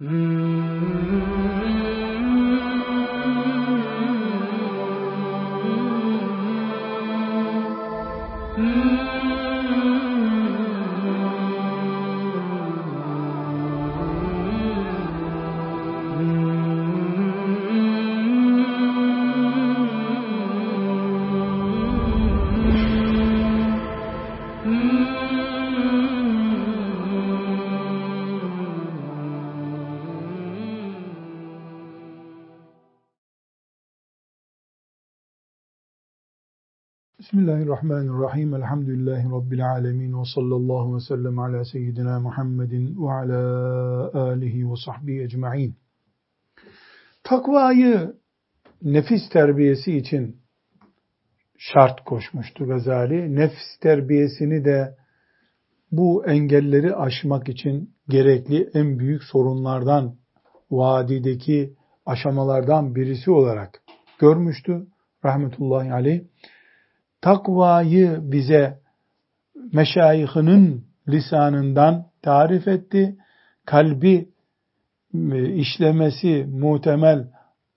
嗯。Bismillahirrahmanirrahim. Elhamdülillahi Rabbil alemin. Ve sallallahu ve sellem ala seyyidina Muhammedin ve ala alihi ve sahbihi ecma'in. Takvayı nefis terbiyesi için şart koşmuştu Gazali. Nefis terbiyesini de bu engelleri aşmak için gerekli en büyük sorunlardan, vadideki aşamalardan birisi olarak görmüştü. Rahmetullahi aleyh takvayı bize meşayihinin lisanından tarif etti. Kalbi e, işlemesi muhtemel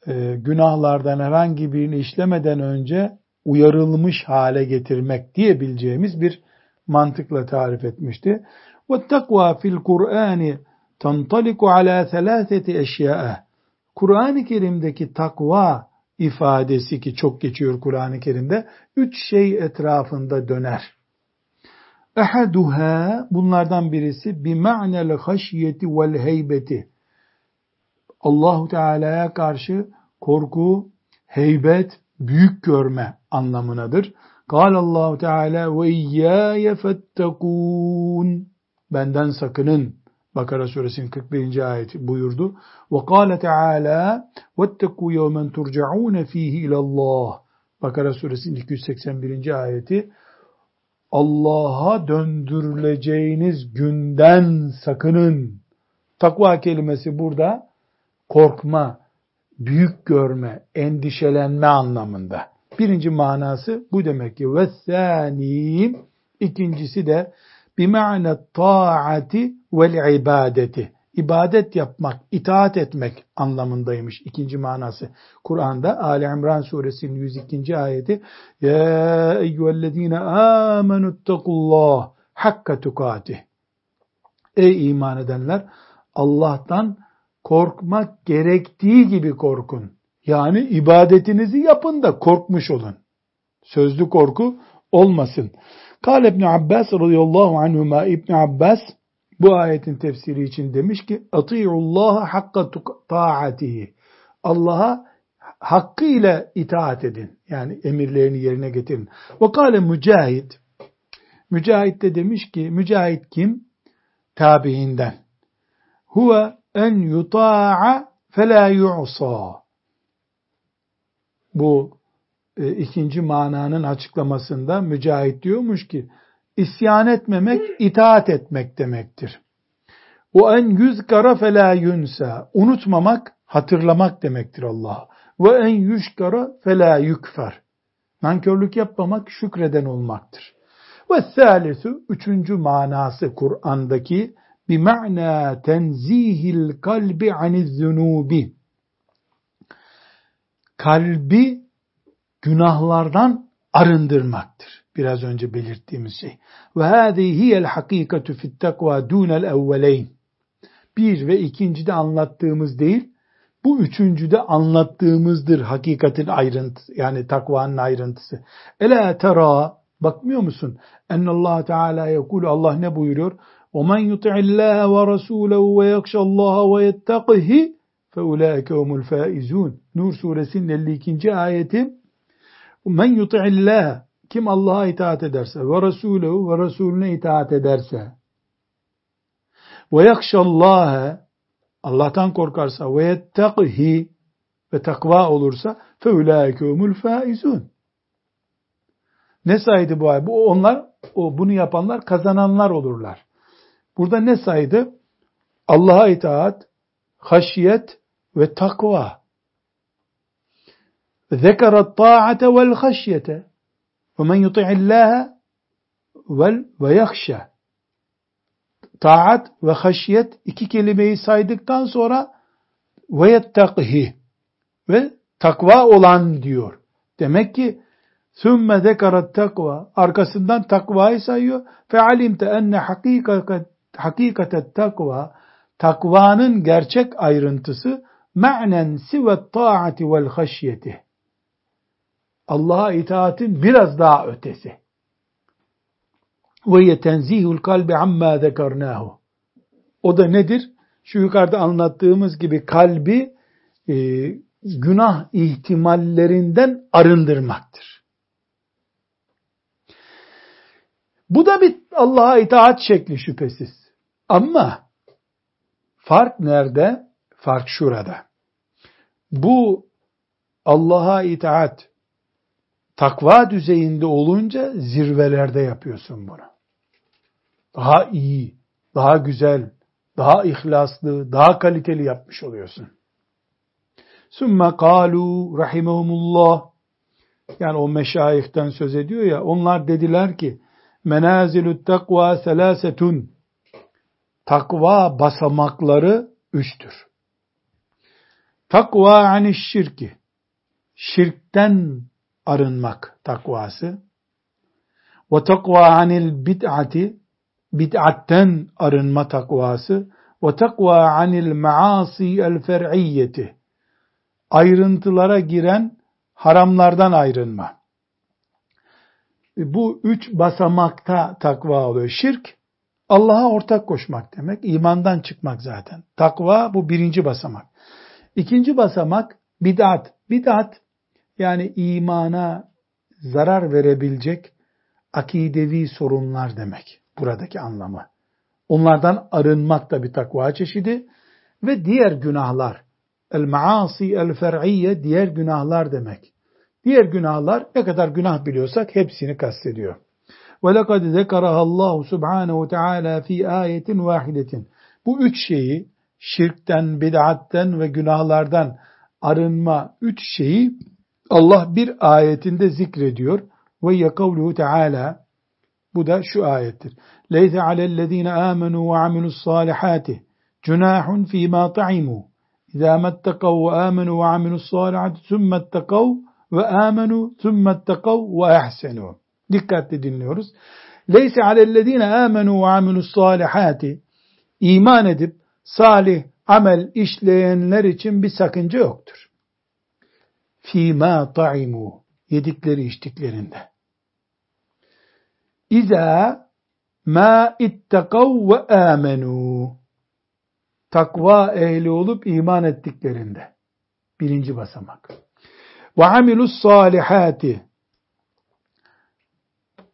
e, günahlardan herhangi birini işlemeden önce uyarılmış hale getirmek diyebileceğimiz bir mantıkla tarif etmişti. وَالتَّقْوَى fil الْقُرْآنِ تَنْطَلِقُ عَلَى ثَلَاثَةِ اَشْيَاءَ Kur'an-ı Kerim'deki takva ifadesi ki çok geçiyor Kur'an-ı Kerim'de üç şey etrafında döner. Ehaduha bunlardan birisi bi ma'nel haşiyeti vel heybeti. Allahu Teala'ya karşı korku, heybet, büyük görme anlamınadır. Kal Allahu Teala ve iyyaye fettekun. Benden sakının Bakara suresinin 41. ayeti buyurdu. Ve kâle teâlâ vettekû yevmen turca'ûne fîhi ilallah. Bakara suresinin 281. ayeti Allah'a döndürüleceğiniz günden sakının. Takva kelimesi burada korkma, büyük görme, endişelenme anlamında. Birinci manası bu demek ki. Ve ikincisi de bima'ne taati vel ibadeti. İbadet yapmak, itaat etmek anlamındaymış ikinci manası. Kur'an'da Ali İmran suresinin 102. ayeti Ya eyyühellezine amenüttekullah hakka tukati. Ey iman edenler Allah'tan korkmak gerektiği gibi korkun. Yani ibadetinizi yapın da korkmuş olun. Sözlü korku olmasın. Kal İbn Abbas radıyallahu anhuma İbn Abbas bu ayetin tefsiri için demiş ki Allah hakka taatihi. Allah'a hakkıyla itaat edin. Yani emirlerini yerine getirin. Ve kâle mücahit. Mücahit de demiş ki mücahit kim? Tabiinden. Huve en yuta'a felâ yu'sa. Bu e, ikinci mananın açıklamasında mücahit diyormuş ki isyan etmemek itaat etmek demektir. O en yüzkara felâ yunsa unutmamak hatırlamak demektir Allah'a. Ve en yüşkara felâ yükfer. Nankörlük yapmamak şükreden olmaktır. Ve salisu üçüncü manası Kur'an'daki bir ma'na tenzihil kalbi aniz zunubi. Kalbi günahlardan arındırmaktır. Biraz önce belirttiğimiz şey. Ve hâzî hiyel hakikatü fit takva dûnel evveleyn. Bir ve ikincide anlattığımız değil, bu üçüncüde anlattığımızdır hakikatin ayrıntısı yani takvanın ayrıntısı. Ela tera bakmıyor musun? Ennallahu Teala yekul Allah ne buyuruyor? O men yuti'illaha ve rasulehu ve yekşallaha ve yetteqihi fe ulaike humul faizun. Nur suresinin 52. ayeti. Men yuti'illaha kim Allah'a itaat ederse ve Resulü ve Resulüne itaat ederse ve yakşallâhe Allah'tan korkarsa ve yetteqihi ve takva olursa feulâike umul faizun. Ne saydı bu ay? Bu onlar o bunu yapanlar kazananlar olurlar. Burada ne saydı? Allah'a itaat, haşiyet ve takva. Zekara ta'ate vel haşyete. وَمَنْ يُطِعِ اللّٰهَ وَيَخْشَى Taat ve haşiyet iki kelimeyi saydıktan sonra ve وَيَتَّقِهِ ve takva olan diyor. Demek ki ثُمَّ ذَكَرَ takva arkasından takvayı sayıyor. فَعَلِمْتَ enne حَقِيقَةَ takva takvanın gerçek ayrıntısı مَعْنًا سِوَ الطَّاعَةِ وَالْخَشْيَةِ Allah'a itaatin biraz daha ötesi. Ve yetenzihul kalbi amma zekarnahu. O da nedir? Şu yukarıda anlattığımız gibi kalbi e, günah ihtimallerinden arındırmaktır. Bu da bir Allah'a itaat şekli şüphesiz. Ama fark nerede? Fark şurada. Bu Allah'a itaat takva düzeyinde olunca zirvelerde yapıyorsun bunu. Daha iyi, daha güzel, daha ihlaslı, daha kaliteli yapmış oluyorsun. Sümme kalu rahimehumullah yani o meşayihten söz ediyor ya onlar dediler ki menazilü takva selasetun takva basamakları üçtür. Takva aniş şirki şirkten arınmak takvası ve takva anil bid'ati bid'atten arınma takvası ve takva anil maasi el fer'iyyeti ayrıntılara giren haramlardan ayrılma. Bu üç basamakta takva oluyor. Şirk, Allah'a ortak koşmak demek. imandan çıkmak zaten. Takva bu birinci basamak. İkinci basamak bid'at. Bid'at yani imana zarar verebilecek akidevi sorunlar demek. Buradaki anlamı. Onlardan arınmak da bir takva çeşidi ve diğer günahlar. El maasi el fer'iyye diğer günahlar demek. Diğer günahlar ne kadar günah biliyorsak hepsini kastediyor. Ve lekad zekaraha Allah subhanehu teala fi ayetin vahidetin. Bu üç şeyi şirkten, bid'atten ve günahlardan arınma üç şeyi Allah bir ayetinde zikrediyor. Ve yekavluhu teala bu da şu ayettir. Leyse alellezine amenu ve amilus salihati cunahun fîmâ ta'imu İzâ metteqav ve âmenû ve amilus salihati summetteqav ve âmenû summetteqav ve ehsenû. Dikkatli dinliyoruz. Leyse alellezine âmenû ve amilus salihati iman edip salih amel işleyenler için bir sakınca yoktur. Fîmâ ta'imu yedikleri içtiklerinde. İza ma ittekav ve amenu takva ehli olup iman ettiklerinde. Birinci basamak. Ve amilus salihati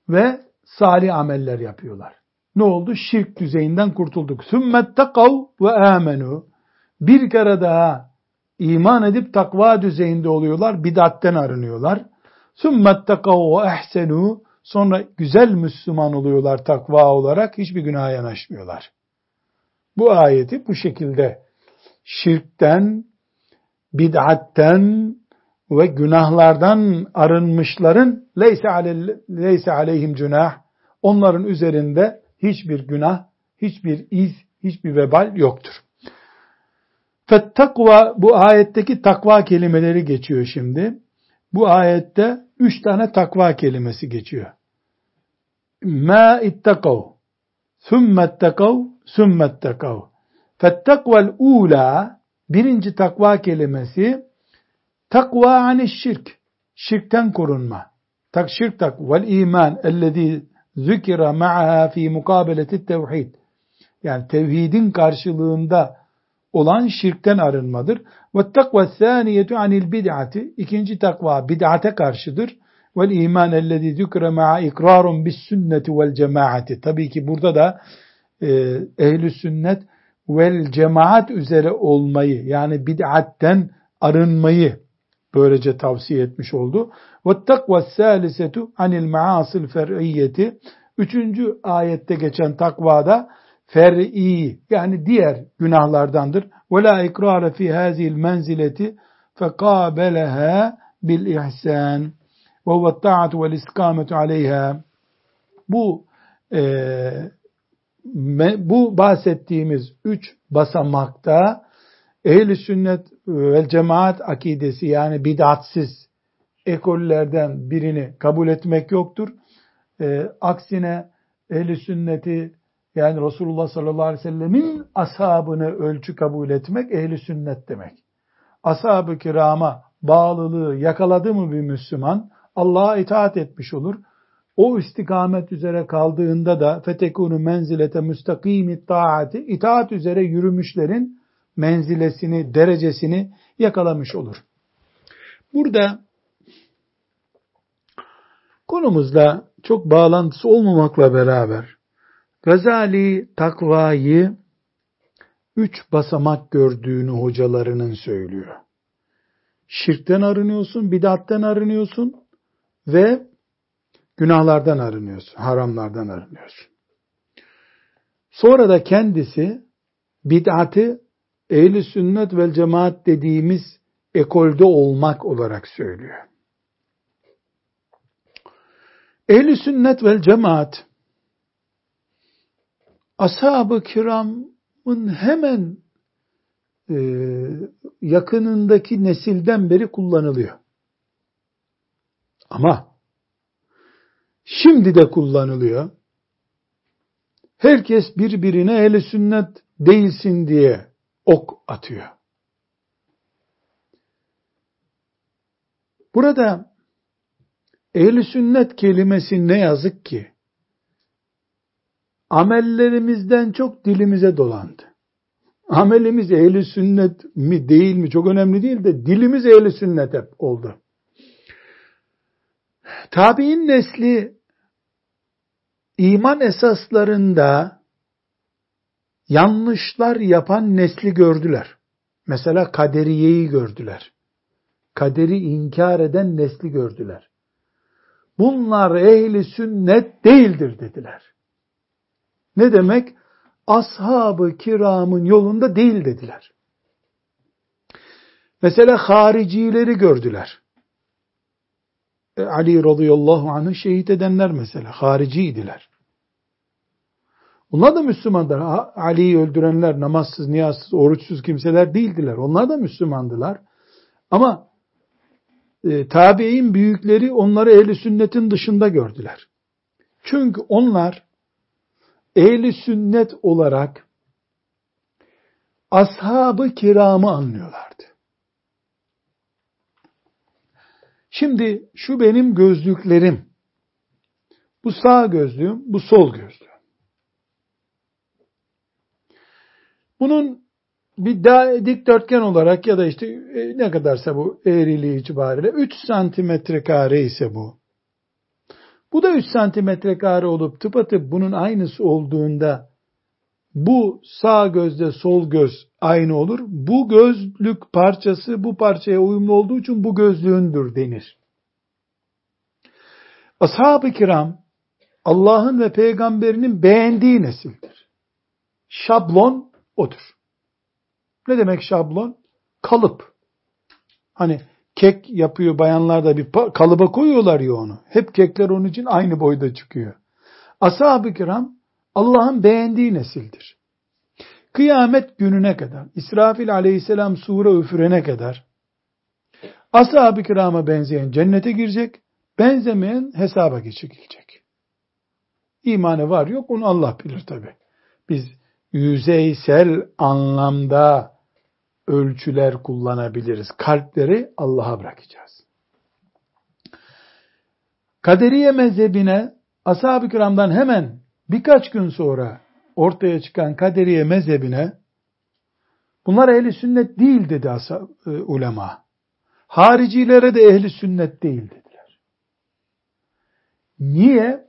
ve salih ameller yapıyorlar. Ne oldu? Şirk düzeyinden kurtulduk. Sümmettekav ve amenu bir kere daha iman edip takva düzeyinde oluyorlar. Bidatten arınıyorlar. Sümmettekav ve ehsenu sonra güzel Müslüman oluyorlar takva olarak. Hiçbir günaha yanaşmıyorlar. Bu ayeti bu şekilde şirkten, bid'atten ve günahlardan arınmışların leyse, ale, leyse aleyhim günah onların üzerinde hiçbir günah, hiçbir iz, hiçbir vebal yoktur. Fettakva bu ayetteki takva kelimeleri geçiyor şimdi. Bu ayette üç tane takva kelimesi geçiyor. Ma ittakav, thumme ittakav, sümmettekav. Fettekvel ula birinci takva kelimesi takva ani şirk. Şirkten korunma. Tak şirk tak vel iman ellezî zükira ma'ha fi mukabeleti tevhid. Yani tevhidin karşılığında olan şirkten arınmadır. Ve takva saniyetu anil bid'ati. İkinci takva bid'ate karşıdır. Vel iman ellezî zükira ma'a ikrarun bis sünneti vel cemaati. Tabii ki burada da e, ehli sünnet vel cemaat üzere olmayı yani bid'atten arınmayı böylece tavsiye etmiş oldu. Ve takva salisetu anil maasil fer'iyyeti üçüncü ayette geçen takvada fer'i yani diğer günahlardandır. Ve la ikrara fi hazil menzileti fekabeleha bil ihsan ve huve ta'atu vel istikametu aleyha bu e, bu bahsettiğimiz üç basamakta ehl sünnet ve cemaat akidesi yani bid'atsiz ekollerden birini kabul etmek yoktur. E, aksine ehl sünneti yani Resulullah sallallahu aleyhi ve sellemin ashabını ölçü kabul etmek ehli sünnet demek. Ashab-ı kirama bağlılığı yakaladı mı bir Müslüman Allah'a itaat etmiş olur. O istikamet üzere kaldığında da fetekunu menzilete müstakimi taati itaat üzere yürümüşlerin menzilesini, derecesini yakalamış olur. Burada konumuzla çok bağlantısı olmamakla beraber Gazali takvayı üç basamak gördüğünü hocalarının söylüyor. Şirkten arınıyorsun, bidatten arınıyorsun ve günahlardan arınıyorsun, haramlardan arınıyorsun. Sonra da kendisi bid'atı ehli sünnet vel cemaat dediğimiz ekolde olmak olarak söylüyor. Ehli sünnet vel cemaat ashab-ı kiramın hemen e, yakınındaki nesilden beri kullanılıyor. Ama şimdi de kullanılıyor. Herkes birbirine ehli sünnet değilsin diye ok atıyor. Burada ehli sünnet kelimesi ne yazık ki amellerimizden çok dilimize dolandı. Amelimiz ehli sünnet mi değil mi çok önemli değil de dilimiz ehli sünnet hep oldu. Tabi'in nesli iman esaslarında yanlışlar yapan nesli gördüler. Mesela kaderiyeyi gördüler. Kaderi inkar eden nesli gördüler. Bunlar ehli sünnet değildir dediler. Ne demek? Ashab-ı kiramın yolunda değil dediler. Mesela haricileri gördüler. E, Ali radıyallahu anh'ı şehit edenler mesela hariciydiler. Onlar da Müslümanlar. Ali'yi öldürenler namazsız, niyazsız, oruçsuz kimseler değildiler. Onlar da Müslümandılar. Ama e, tabi'in büyükleri onları ehli sünnetin dışında gördüler. Çünkü onlar ehli sünnet olarak ashabı kiramı anlıyorlardı. Şimdi şu benim gözlüklerim. Bu sağ gözlüğüm, bu sol gözlüğüm. Bunun bir daha dikdörtgen olarak ya da işte e, ne kadarsa bu eğriliği itibariyle 3 santimetre kare ise bu. Bu da 3 santimetre kare olup tıpatıp bunun aynısı olduğunda bu sağ gözde sol göz aynı olur. Bu gözlük parçası bu parçaya uyumlu olduğu için bu gözlüğündür denir. Ashab-ı kiram Allah'ın ve peygamberinin beğendiği nesildir. Şablon odur. Ne demek şablon? Kalıp. Hani kek yapıyor bayanlar da bir kalıba koyuyorlar ya onu. Hep kekler onun için aynı boyda çıkıyor. Ashab-ı kiram Allah'ın beğendiği nesildir. Kıyamet gününe kadar, İsrafil aleyhisselam sure üfürene kadar, ashab-ı kirama benzeyen cennete girecek, benzemeyen hesaba geçilecek. İmanı var yok onu Allah bilir tabi. Biz yüzeysel anlamda ölçüler kullanabiliriz. Kalpleri Allah'a bırakacağız. Kaderiye mezhebine ashab-ı kiramdan hemen birkaç gün sonra ortaya çıkan kaderiye mezhebine bunlar ehli sünnet değil dedi ashab, e, ulema. Haricilere de ehli sünnet değil dediler. Niye?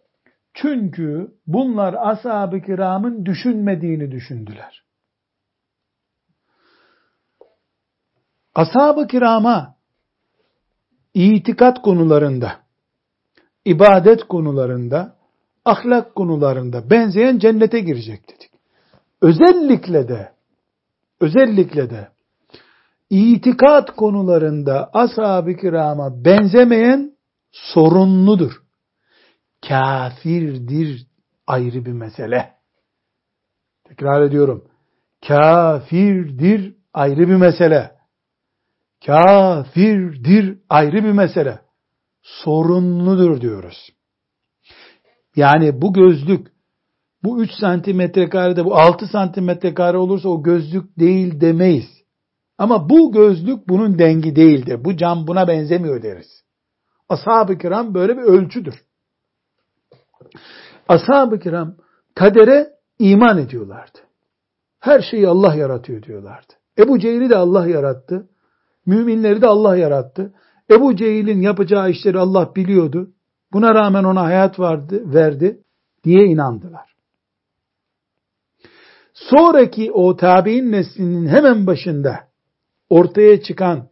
Çünkü bunlar ashab-ı kiramın düşünmediğini düşündüler. Ashab-ı kirama itikat konularında, ibadet konularında, ahlak konularında benzeyen cennete girecek dedik. Özellikle de, özellikle de itikat konularında ashab-ı kirama benzemeyen sorunludur. Kafirdir ayrı bir mesele. Tekrar ediyorum. Kafirdir ayrı bir mesele. Kafirdir ayrı bir mesele. Sorunludur diyoruz. Yani bu gözlük bu 3 santimetre karede bu 6 santimetre kare olursa o gözlük değil demeyiz. Ama bu gözlük bunun dengi değildir. Bu cam buna benzemiyor deriz. Ashab-ı kiram böyle bir ölçüdür. Ashab-ı kiram kadere iman ediyorlardı. Her şeyi Allah yaratıyor diyorlardı. Ebu Cehil'i de Allah yarattı. Müminleri de Allah yarattı. Ebu Cehil'in yapacağı işleri Allah biliyordu. Buna rağmen ona hayat vardı, verdi diye inandılar. Sonraki o tabi'in neslinin hemen başında ortaya çıkan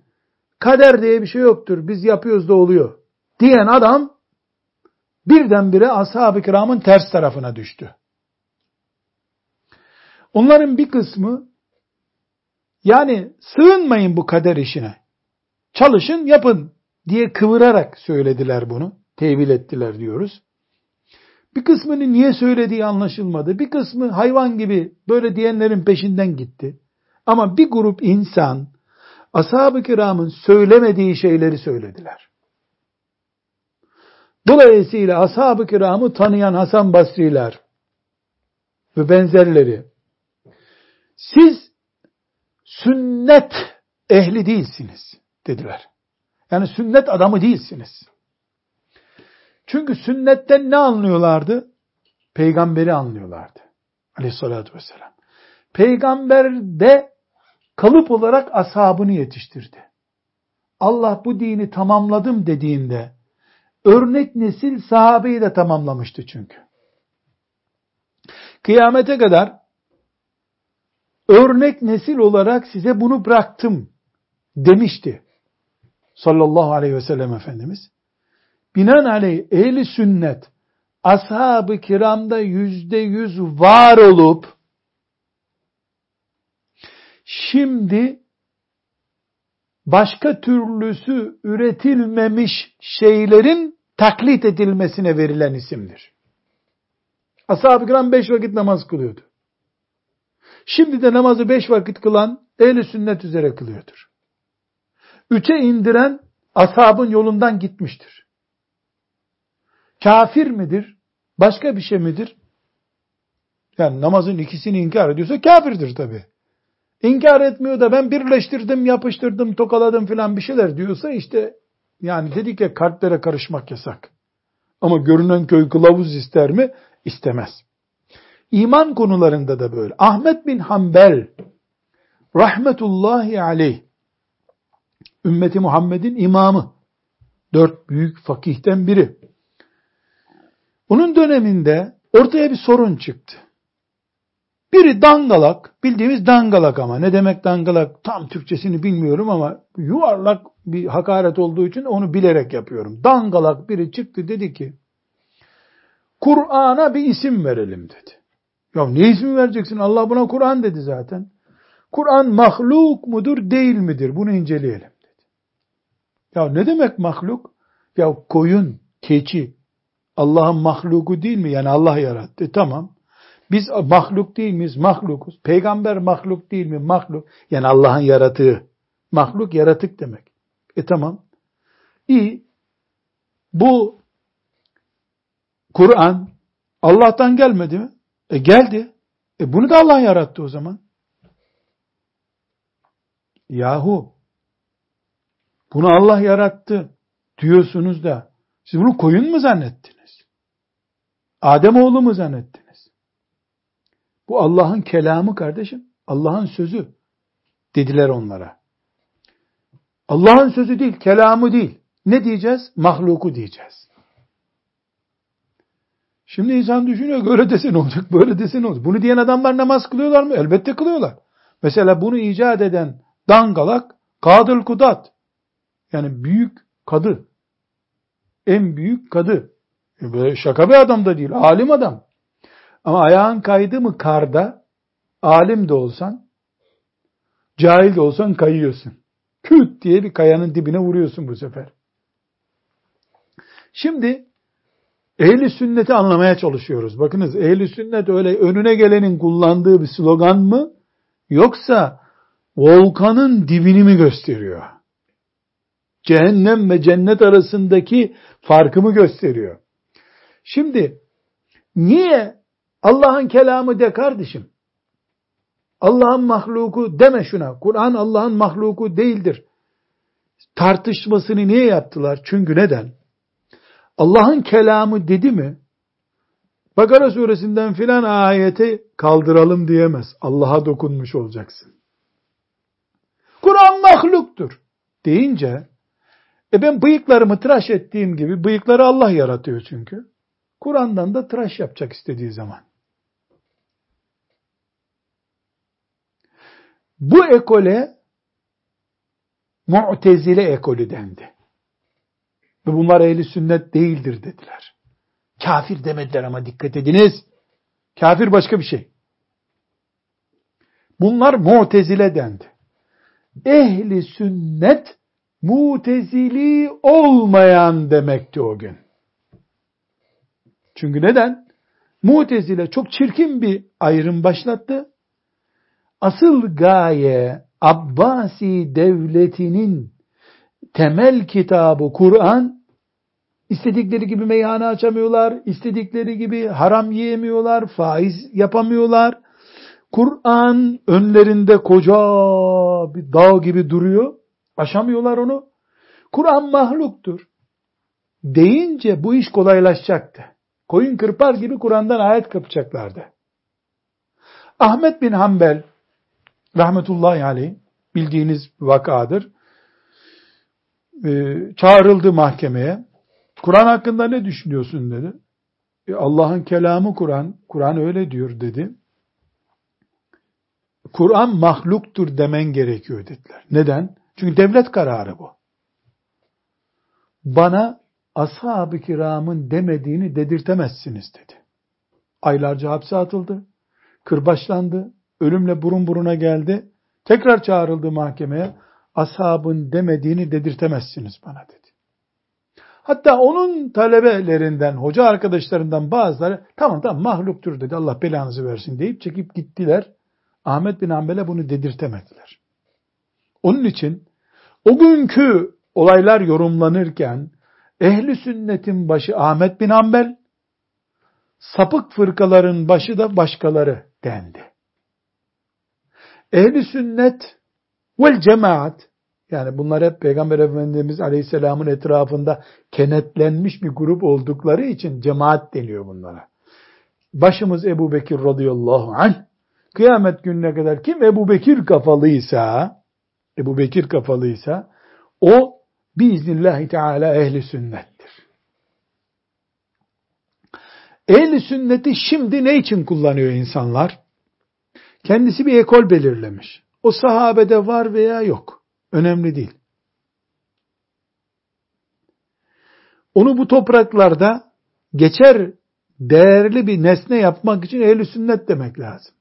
kader diye bir şey yoktur. Biz yapıyoruz da oluyor. Diyen adam birdenbire ashab-ı kiramın ters tarafına düştü. Onların bir kısmı yani sığınmayın bu kader işine. Çalışın yapın diye kıvırarak söylediler bunu. Tevil ettiler diyoruz. Bir kısmını niye söylediği anlaşılmadı. Bir kısmı hayvan gibi böyle diyenlerin peşinden gitti. Ama bir grup insan ashab-ı kiramın söylemediği şeyleri söylediler. Dolayısıyla ashab-ı kiramı tanıyan Hasan Basriler ve benzerleri siz sünnet ehli değilsiniz dediler. Yani sünnet adamı değilsiniz. Çünkü sünnetten ne anlıyorlardı? Peygamberi anlıyorlardı. Aleyhissalatü vesselam. Peygamber de kalıp olarak ashabını yetiştirdi. Allah bu dini tamamladım dediğinde örnek nesil sahabeyi de tamamlamıştı çünkü. Kıyamete kadar örnek nesil olarak size bunu bıraktım demişti. Sallallahu aleyhi ve sellem Efendimiz. Binaenaleyh ehli sünnet ashab-ı kiramda yüzde yüz var olup şimdi başka türlüsü üretilmemiş şeylerin taklit edilmesine verilen isimdir. Ashab-ı kiram beş vakit namaz kılıyordu. Şimdi de namazı beş vakit kılan ehli sünnet üzere kılıyordur. Üçe indiren ashabın yolundan gitmiştir. Kafir midir? Başka bir şey midir? Yani namazın ikisini inkar ediyorsa kafirdir tabi. İnkar etmiyor da ben birleştirdim, yapıştırdım, tokaladım filan bir şeyler diyorsa işte yani dedik ya kalplere karışmak yasak. Ama görünen köy kılavuz ister mi? İstemez. İman konularında da böyle. Ahmet bin Hanbel rahmetullahi aleyh ümmeti Muhammed'in imamı. Dört büyük fakihten biri. Onun döneminde ortaya bir sorun çıktı. Biri dangalak, bildiğimiz dangalak ama ne demek dangalak tam Türkçesini bilmiyorum ama yuvarlak bir hakaret olduğu için onu bilerek yapıyorum. Dangalak biri çıktı dedi ki Kur'an'a bir isim verelim dedi. Ya ne ismi vereceksin? Allah buna Kur'an dedi zaten. Kur'an mahluk mudur değil midir? Bunu inceleyelim dedi. Ya ne demek mahluk? Ya koyun, keçi, Allah'ın mahluku değil mi? Yani Allah yarattı. Tamam. Biz mahluk değil miyiz? Mahlukuz. Peygamber mahluk değil mi? Mahluk. Yani Allah'ın yaratığı. Mahluk yaratık demek. E tamam. İyi. Bu Kur'an Allah'tan gelmedi mi? E geldi. E bunu da Allah yarattı o zaman. Yahu bunu Allah yarattı diyorsunuz da siz bunu koyun mu zannettiniz? Adem oğlu mu zannettiniz? Bu Allah'ın kelamı kardeşim. Allah'ın sözü dediler onlara. Allah'ın sözü değil, kelamı değil. Ne diyeceğiz? Mahluku diyeceğiz. Şimdi insan düşünüyor, böyle dese ne olacak, böyle dese ne olacak? Bunu diyen adamlar namaz kılıyorlar mı? Elbette kılıyorlar. Mesela bunu icat eden dangalak, kadıl kudat. Yani büyük kadı. En büyük kadı. E, böyle şaka bir adam da değil, alim adam. Ama ayağın kaydı mı karda, alim de olsan, cahil de olsan kayıyorsun. Küt diye bir kayanın dibine vuruyorsun bu sefer. Şimdi Ehli sünneti anlamaya çalışıyoruz. Bakınız ehli sünnet öyle önüne gelenin kullandığı bir slogan mı? Yoksa volkanın dibini mi gösteriyor? Cehennem ve cennet arasındaki farkı mı gösteriyor? Şimdi niye Allah'ın kelamı de kardeşim? Allah'ın mahluku deme şuna. Kur'an Allah'ın mahluku değildir. Tartışmasını niye yaptılar? Çünkü neden? Allah'ın kelamı dedi mi? Bakara suresinden filan ayeti kaldıralım diyemez. Allah'a dokunmuş olacaksın. Kur'an mahluktur deyince e ben bıyıklarımı tıraş ettiğim gibi bıyıkları Allah yaratıyor çünkü. Kur'an'dan da tıraş yapacak istediği zaman. Bu ekole Mu'tezile ekolü dendi. Ve bunlar ehli sünnet değildir dediler. Kafir demediler ama dikkat ediniz. Kafir başka bir şey. Bunlar Mu'tezile dendi. Ehli sünnet mutezili olmayan demekti o gün. Çünkü neden? Mutezile çok çirkin bir ayrım başlattı. Asıl gaye Abbasi devletinin temel kitabı Kur'an istedikleri gibi meyhane açamıyorlar, istedikleri gibi haram yiyemiyorlar, faiz yapamıyorlar. Kur'an önlerinde koca bir dağ gibi duruyor. Aşamıyorlar onu. Kur'an mahluktur. Deyince bu iş kolaylaşacaktı. Koyun kırpar gibi Kur'an'dan ayet kapacaklardı. Ahmet bin Hanbel rahmetullahi aleyh bildiğiniz vakadır. Ee, çağrıldı mahkemeye. Kur'an hakkında ne düşünüyorsun dedi. E, Allah'ın kelamı Kur'an. Kur'an öyle diyor dedi. Kur'an mahluktur demen gerekiyor dediler. Neden? Çünkü devlet kararı bu. Bana ashab-ı kiramın demediğini dedirtemezsiniz dedi. Aylarca hapse atıldı. Kırbaçlandı. Ölümle burun buruna geldi. Tekrar çağrıldı mahkemeye. Ashabın demediğini dedirtemezsiniz bana dedi. Hatta onun talebelerinden, hoca arkadaşlarından bazıları tamam tamam mahluktur dedi Allah belanızı versin deyip çekip gittiler. Ahmet bin Hanbel'e bunu dedirtemediler. Onun için o günkü olaylar yorumlanırken ehli sünnetin başı Ahmet bin Hanbel, sapık fırkaların başı da başkaları dendi. Ehli sünnet vel cemaat yani bunlar hep Peygamber Efendimiz Aleyhisselam'ın etrafında kenetlenmiş bir grup oldukları için cemaat deniyor bunlara. Başımız Ebu Bekir radıyallahu anh kıyamet gününe kadar kim Ebu Bekir kafalıysa Ebu Bekir kafalıysa o biiznillahü teala ehli sünnettir. Ehli sünneti şimdi ne için kullanıyor insanlar? Kendisi bir ekol belirlemiş. O sahabede var veya yok. Önemli değil. Onu bu topraklarda geçer değerli bir nesne yapmak için ehl sünnet demek lazım.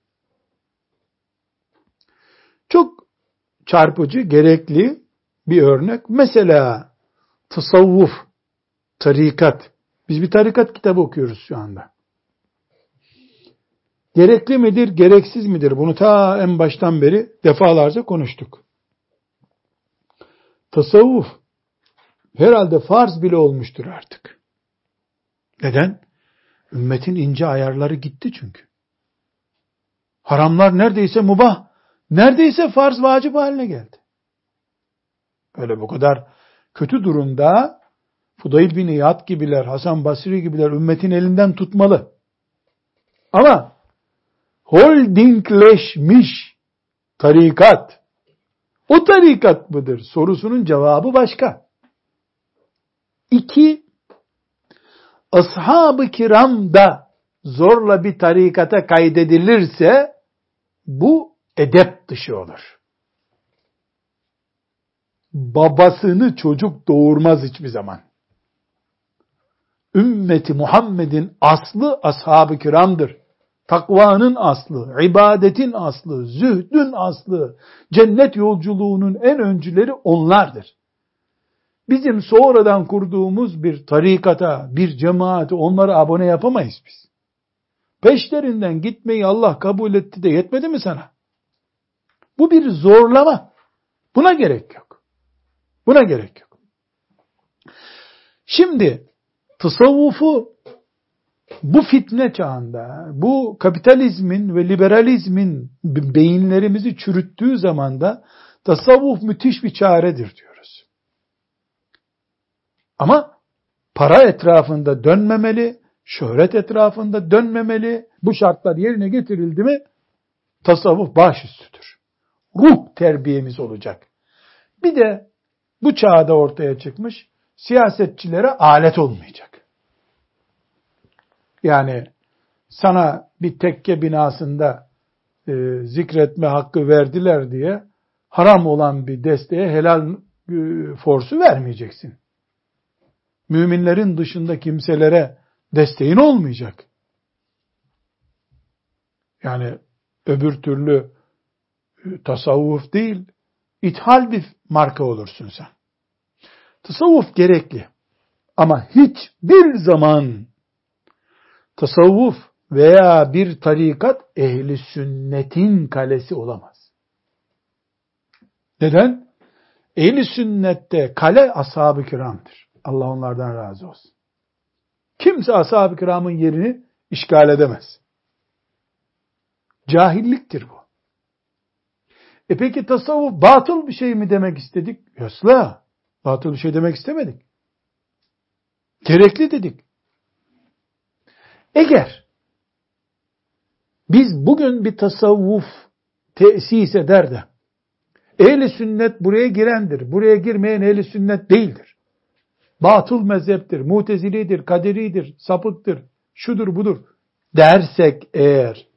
Çok çarpıcı, gerekli bir örnek. Mesela tasavvuf, tarikat. Biz bir tarikat kitabı okuyoruz şu anda. Gerekli midir, gereksiz midir? Bunu ta en baştan beri defalarca konuştuk. Tasavvuf herhalde farz bile olmuştur artık. Neden? Ümmetin ince ayarları gitti çünkü. Haramlar neredeyse mubah, neredeyse farz vacip haline geldi. Öyle bu kadar kötü durumda Fudayl bin İyad gibiler, Hasan Basri gibiler ümmetin elinden tutmalı. Ama holdingleşmiş tarikat o tarikat mıdır? Sorusunun cevabı başka. İki, ashab-ı kiram da zorla bir tarikata kaydedilirse bu edep dışı olur. Babasını çocuk doğurmaz hiçbir zaman. Ümmeti Muhammed'in aslı ashab-ı kiramdır takvanın aslı, ibadetin aslı, zühdün aslı, cennet yolculuğunun en öncüleri onlardır. Bizim sonradan kurduğumuz bir tarikata, bir cemaate onları abone yapamayız biz. Peşlerinden gitmeyi Allah kabul etti de yetmedi mi sana? Bu bir zorlama. Buna gerek yok. Buna gerek yok. Şimdi tasavvufu bu fitne çağında, bu kapitalizmin ve liberalizmin beyinlerimizi çürüttüğü zamanda tasavvuf müthiş bir çaredir diyoruz. Ama para etrafında dönmemeli, şöhret etrafında dönmemeli. Bu şartlar yerine getirildi mi tasavvuf baş üstüdür. Ruh terbiyemiz olacak. Bir de bu çağda ortaya çıkmış siyasetçilere alet olmayacak. Yani sana bir tekke binasında e, zikretme hakkı verdiler diye haram olan bir desteğe helal e, forsu vermeyeceksin. Müminlerin dışında kimselere desteğin olmayacak. Yani öbür türlü e, tasavvuf değil, ithal bir marka olursun sen. Tasavvuf gerekli. Ama hiçbir zaman tasavvuf veya bir tarikat ehli sünnetin kalesi olamaz. Neden? Ehli sünnette kale ashab-ı kiramdır. Allah onlardan razı olsun. Kimse ashab-ı kiramın yerini işgal edemez. Cahilliktir bu. E peki tasavvuf batıl bir şey mi demek istedik? Yasla. Batıl bir şey demek istemedik. Gerekli dedik. Eğer biz bugün bir tasavvuf tesis eder de ehli sünnet buraya girendir. Buraya girmeyen ehli sünnet değildir. Batıl mezheptir, mutezilidir, kaderidir, sapıktır, şudur budur dersek eğer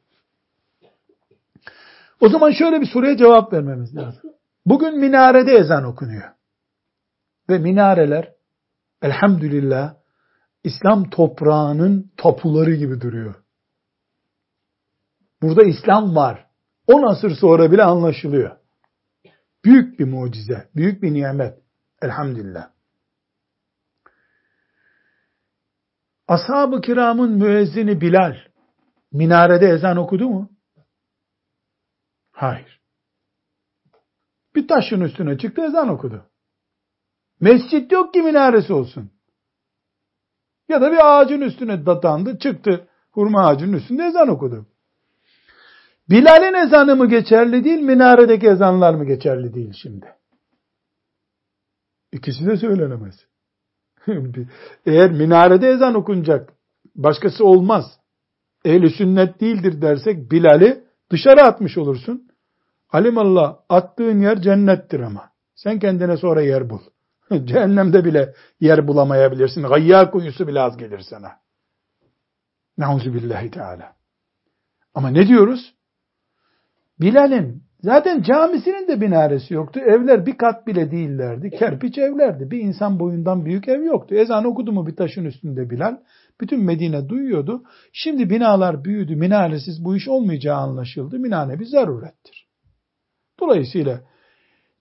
o zaman şöyle bir soruya cevap vermemiz lazım. Bugün minarede ezan okunuyor. Ve minareler elhamdülillah İslam toprağının tapuları gibi duruyor. Burada İslam var. 10 asır sonra bile anlaşılıyor. Büyük bir mucize, büyük bir nimet. Elhamdülillah. Ashab-ı kiramın müezzini Bilal minarede ezan okudu mu? Hayır. Bir taşın üstüne çıktı ezan okudu. Mescit yok ki minaresi olsun. Ya da bir ağacın üstüne datandı, çıktı hurma ağacının üstünde ezan okudu. Bilal'in ezanı mı geçerli değil, minaredeki ezanlar mı geçerli değil şimdi? İkisi de söylenemez. Eğer minarede ezan okunacak, başkası olmaz. Ehli sünnet değildir dersek Bilal'i dışarı atmış olursun. Alimallah attığın yer cennettir ama. Sen kendine sonra yer bul. Cehennemde bile yer bulamayabilirsin. Gayya kuyusu bile az gelir sana. Nauzu billahi teala. Ama ne diyoruz? Bilal'in zaten camisinin de binaresi yoktu. Evler bir kat bile değillerdi. Kerpiç evlerdi. Bir insan boyundan büyük ev yoktu. Ezan okudu mu bir taşın üstünde Bilal. Bütün Medine duyuyordu. Şimdi binalar büyüdü. Minaresiz bu iş olmayacağı anlaşıldı. Minare bir zarurettir. Dolayısıyla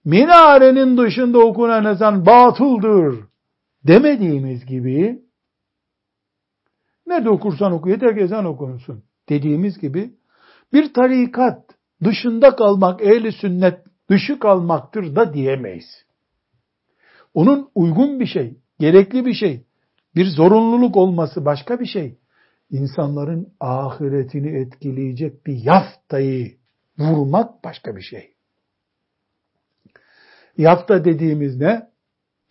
minarenin dışında okunan ezan batıldır demediğimiz gibi nerede okursan oku yeter ki ezan okunsun dediğimiz gibi bir tarikat dışında kalmak ehli sünnet dışı kalmaktır da diyemeyiz. Onun uygun bir şey, gerekli bir şey, bir zorunluluk olması başka bir şey. İnsanların ahiretini etkileyecek bir yaftayı vurmak başka bir şey. Yafta dediğimiz ne?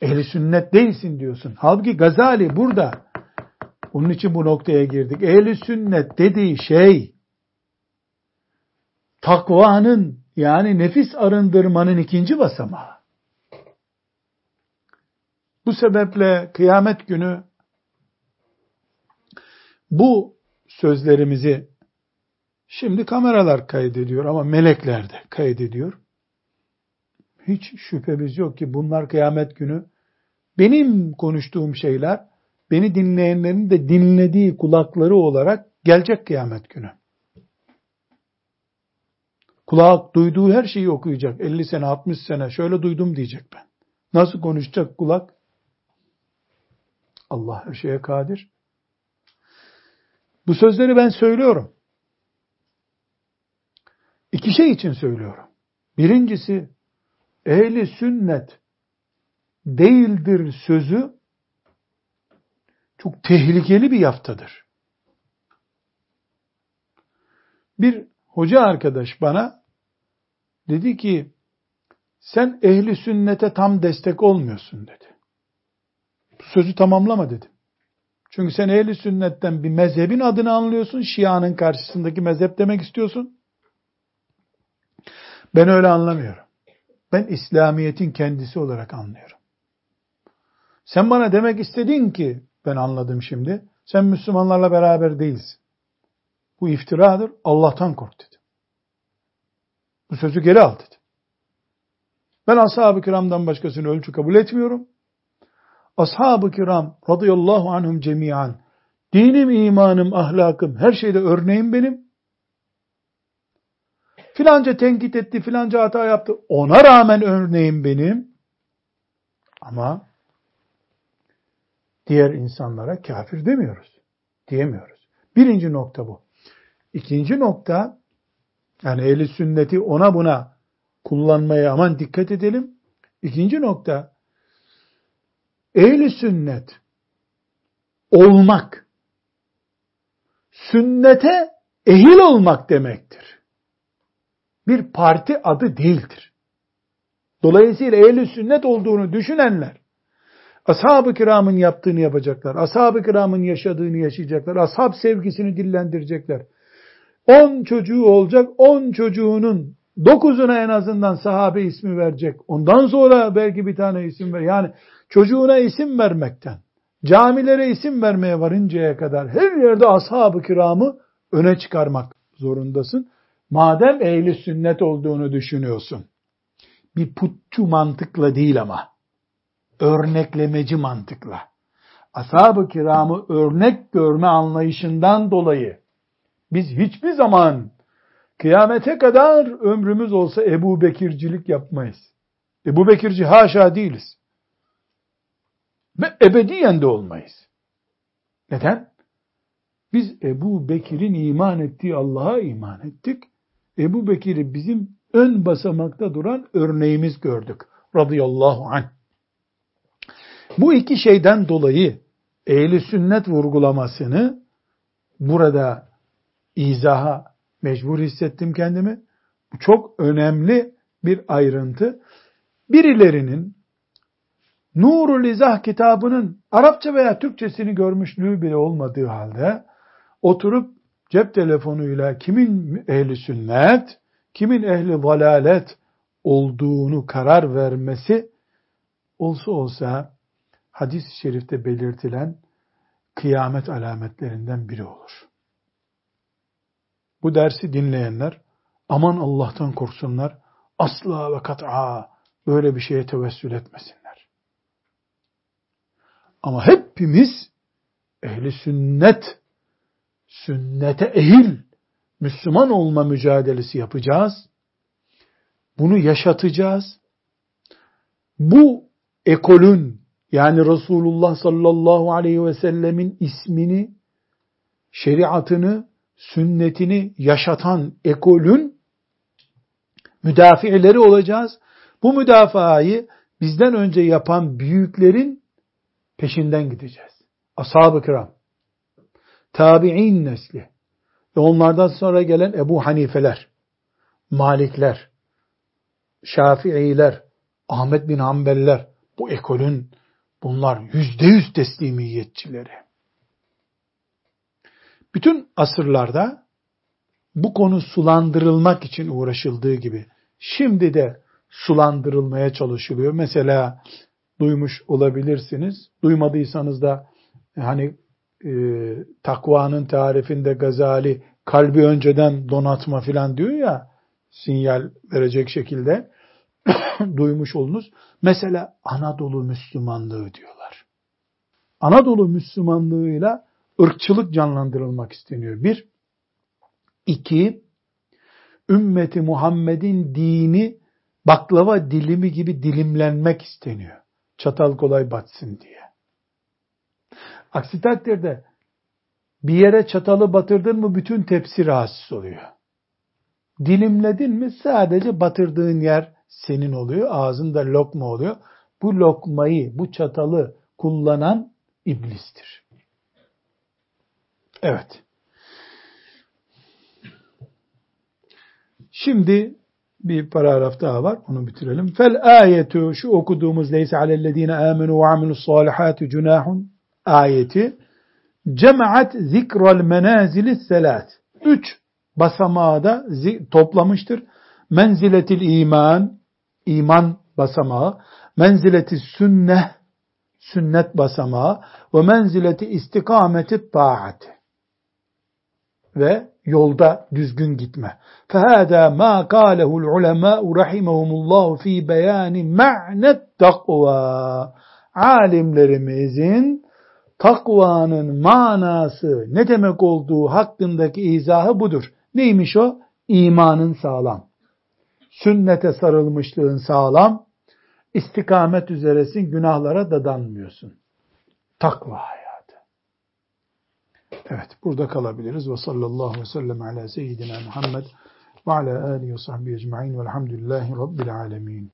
Ehli sünnet değilsin diyorsun. Halbuki Gazali burada onun için bu noktaya girdik. Ehli sünnet dediği şey takvanın yani nefis arındırmanın ikinci basamağı. Bu sebeple kıyamet günü bu sözlerimizi şimdi kameralar kaydediyor ama melekler de kaydediyor. Hiç şüphemiz yok ki bunlar kıyamet günü benim konuştuğum şeyler beni dinleyenlerin de dinlediği kulakları olarak gelecek kıyamet günü. Kulak duyduğu her şeyi okuyacak. 50 sene, 60 sene şöyle duydum diyecek ben. Nasıl konuşacak kulak? Allah her şeye kadir. Bu sözleri ben söylüyorum. İki şey için söylüyorum. Birincisi ehli sünnet değildir sözü çok tehlikeli bir yaftadır. Bir hoca arkadaş bana dedi ki sen ehli sünnete tam destek olmuyorsun dedi. Sözü tamamlama dedim. Çünkü sen ehli sünnetten bir mezhebin adını anlıyorsun. Şia'nın karşısındaki mezhep demek istiyorsun. Ben öyle anlamıyorum. Ben İslamiyet'in kendisi olarak anlıyorum. Sen bana demek istedin ki ben anladım şimdi. Sen Müslümanlarla beraber değilsin. Bu iftiradır. Allah'tan kork dedi. Bu sözü geri al dedi. Ben ashab-ı kiramdan başkasını ölçü kabul etmiyorum. Ashab-ı kiram radıyallahu anhum cemiyan dinim, imanım, ahlakım her şeyde örneğim benim. Filanca tenkit etti, filanca hata yaptı. Ona rağmen örneğim benim. Ama diğer insanlara kafir demiyoruz. Diyemiyoruz. Birinci nokta bu. İkinci nokta yani ehli sünneti ona buna kullanmaya aman dikkat edelim. İkinci nokta ehli sünnet olmak sünnete ehil olmak demektir. Bir parti adı değildir. Dolayısıyla ehli sünnet olduğunu düşünenler ashab-ı kiramın yaptığını yapacaklar. Ashab-ı kiramın yaşadığını yaşayacaklar. Ashab sevgisini dillendirecekler. On çocuğu olacak, on çocuğunun dokuzuna en azından sahabe ismi verecek. Ondan sonra belki bir tane isim ver. Yani çocuğuna isim vermekten, camilere isim vermeye varıncaya kadar her yerde ashab-ı kiramı öne çıkarmak zorundasın. Madem ehli sünnet olduğunu düşünüyorsun. Bir putçu mantıkla değil ama. Örneklemeci mantıkla. Ashab-ı kiramı örnek görme anlayışından dolayı biz hiçbir zaman kıyamete kadar ömrümüz olsa Ebu Bekircilik yapmayız. Ebu Bekirci haşa değiliz. Ve ebediyen de olmayız. Neden? Biz Ebu Bekir'in iman ettiği Allah'a iman ettik. Ebu Bekir'i bizim ön basamakta duran örneğimiz gördük. Radıyallahu anh. Bu iki şeyden dolayı ehli sünnet vurgulamasını burada izaha mecbur hissettim kendimi. Bu çok önemli bir ayrıntı. Birilerinin Nurul İzah kitabının Arapça veya Türkçesini görmüşlüğü bile olmadığı halde oturup cep telefonuyla kimin ehli sünnet, kimin ehli zalalet olduğunu karar vermesi olsa olsa hadis-i şerifte belirtilen kıyamet alametlerinden biri olur. Bu dersi dinleyenler aman Allah'tan korksunlar, asla ve kat'a böyle bir şeye tevessül etmesinler. Ama hepimiz ehli sünnet, sünnete ehil, Müslüman olma mücadelesi yapacağız. Bunu yaşatacağız. Bu ekolün yani Resulullah sallallahu aleyhi ve sellemin ismini, şeriatını, sünnetini yaşatan ekolün müdafileri olacağız. Bu müdafayı bizden önce yapan büyüklerin peşinden gideceğiz. Ashab-ı kiram, tabi'in nesli ve onlardan sonra gelen Ebu Hanifeler, Malikler, Şafiiler, Ahmet bin Hanbeliler, bu ekolün bunlar yüzde yüz teslimiyetçileri. Bütün asırlarda bu konu sulandırılmak için uğraşıldığı gibi şimdi de sulandırılmaya çalışılıyor. Mesela duymuş olabilirsiniz. Duymadıysanız da hani e, takvanın tarifinde Gazali kalbi önceden donatma filan diyor ya sinyal verecek şekilde duymuş olunuz. Mesela Anadolu Müslümanlığı diyorlar. Anadolu Müslümanlığıyla ırkçılık canlandırılmak isteniyor. Bir. iki ümmeti Muhammed'in dini baklava dilimi gibi dilimlenmek isteniyor. Çatal kolay batsın diye. Aksi takdirde bir yere çatalı batırdın mı bütün tepsi rahatsız oluyor. Dilimledin mi sadece batırdığın yer senin oluyor. Ağzında lokma oluyor. Bu lokmayı, bu çatalı kullanan iblistir. Evet. Şimdi bir paragraf daha var. Onu bitirelim. Fel ayetu şu okuduğumuz leyse alellezine amenu ve amilus salihati cunahun ayeti cemaat zikrol menazili selat. Üç basamağı da toplamıştır. Menziletil iman, iman basamağı, menzileti sünne, sünnet basamağı ve menzileti istikameti taati ve yolda düzgün gitme. فَهَذَا مَا قَالَهُ الْعُلَمَاءُ رَحِمَهُمُ اللّٰهُ ف۪ي بَيَانِ مَعْنَ Alimlerimizin takvanın manası ne demek olduğu hakkındaki izahı budur. Neymiş o? İmanın sağlam. Sünnete sarılmışlığın sağlam. istikamet üzeresin, günahlara dadanmıyorsun. Takva hayatı. Evet, burada kalabiliriz. Ve sallallahu aleyhi ve sellem ala seyyidina Muhammed ve ala alihi ve sahbihi ecma'in velhamdülillahi rabbil alemin.